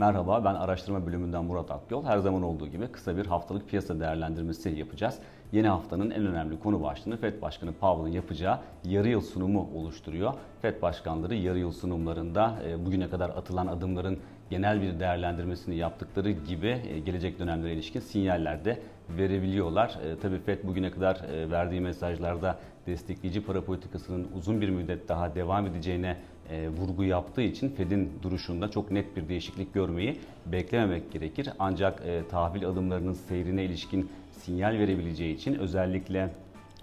Merhaba ben araştırma bölümünden Murat Akyol. Her zaman olduğu gibi kısa bir haftalık piyasa değerlendirmesi yapacağız. Yeni haftanın en önemli konu başlığını FED Başkanı Powell'ın yapacağı yarı yıl sunumu oluşturuyor. FED başkanları yarı yıl sunumlarında e, bugüne kadar atılan adımların genel bir değerlendirmesini yaptıkları gibi e, gelecek dönemlere ilişkin sinyaller de verebiliyorlar. E, tabii FED bugüne kadar verdiği mesajlarda destekleyici para politikasının uzun bir müddet daha devam edeceğine vurgu yaptığı için Fed'in duruşunda çok net bir değişiklik görmeyi beklememek gerekir. Ancak tahvil adımlarının seyrine ilişkin sinyal verebileceği için özellikle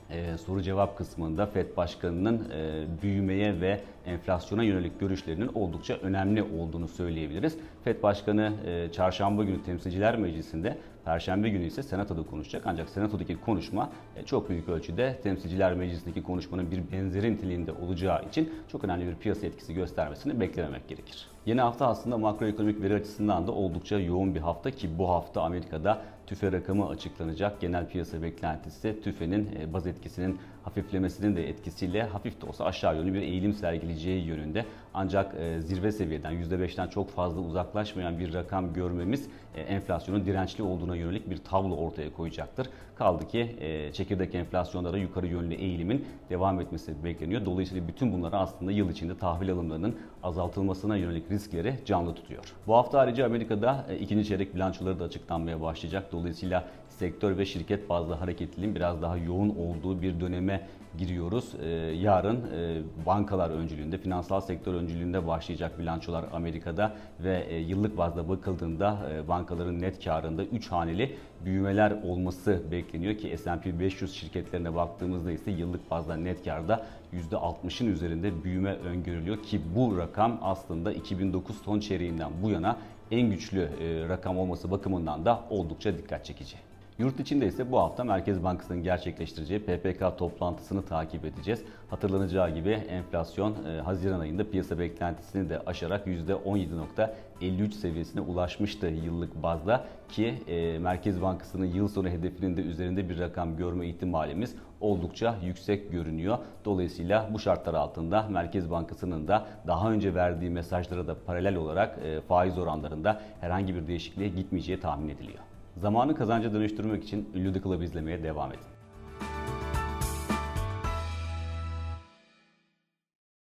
e, soru cevap kısmında FED Başkanı'nın e, büyümeye ve enflasyona yönelik görüşlerinin oldukça önemli olduğunu söyleyebiliriz. FED Başkanı e, çarşamba günü Temsilciler Meclisi'nde, perşembe günü ise Senato'da konuşacak. Ancak Senato'daki konuşma e, çok büyük ölçüde Temsilciler Meclisi'ndeki konuşmanın bir benzeri niteliğinde olacağı için çok önemli bir piyasa etkisi göstermesini beklememek gerekir. Yeni hafta aslında makroekonomik veri açısından da oldukça yoğun bir hafta ki bu hafta Amerika'da tüfe rakamı açıklanacak. Genel piyasa beklentisi tüfenin e, baz etkisinin hafiflemesinin de etkisiyle hafif de olsa aşağı yönlü bir eğilim sergileyeceği yönünde. Ancak e, zirve seviyeden %5'ten çok fazla uzaklaşmayan bir rakam görmemiz e, enflasyonun dirençli olduğuna yönelik bir tablo ortaya koyacaktır. Kaldı ki çekirdek enflasyonlara yukarı yönlü eğilimin devam etmesi bekleniyor. Dolayısıyla bütün bunları aslında yıl içinde tahvil alımlarının azaltılmasına yönelik riskleri canlı tutuyor. Bu hafta ayrıca Amerika'da ikinci çeyrek bilançoları da açıklanmaya başlayacak. Dolayısıyla sektör ve şirket bazlı hareketliliğin biraz daha yoğun olduğu bir döneme giriyoruz. Ee, yarın e, bankalar öncülüğünde, finansal sektör öncülüğünde başlayacak bilançolar Amerika'da ve e, yıllık bazda bakıldığında e, bankaların net karında 3 haneli büyümeler olması bekleniyor ki S&P 500 şirketlerine baktığımızda ise yıllık bazda net karda %60'ın üzerinde büyüme öngörülüyor ki bu rakam aslında 2009 son çeyreğinden bu yana en güçlü rakam olması bakımından da oldukça dikkat çekici. Yurt içinde ise bu hafta Merkez Bankası'nın gerçekleştireceği PPK toplantısını takip edeceğiz. Hatırlanacağı gibi enflasyon e, Haziran ayında piyasa beklentisini de aşarak %17.53 seviyesine ulaşmıştı yıllık bazda ki e, Merkez Bankası'nın yıl sonu hedefinin de üzerinde bir rakam görme ihtimalimiz oldukça yüksek görünüyor. Dolayısıyla bu şartlar altında Merkez Bankası'nın da daha önce verdiği mesajlara da paralel olarak e, faiz oranlarında herhangi bir değişikliğe gitmeyeceği tahmin ediliyor. Zamanı kazanca dönüştürmek için ünlü The izlemeye devam edin.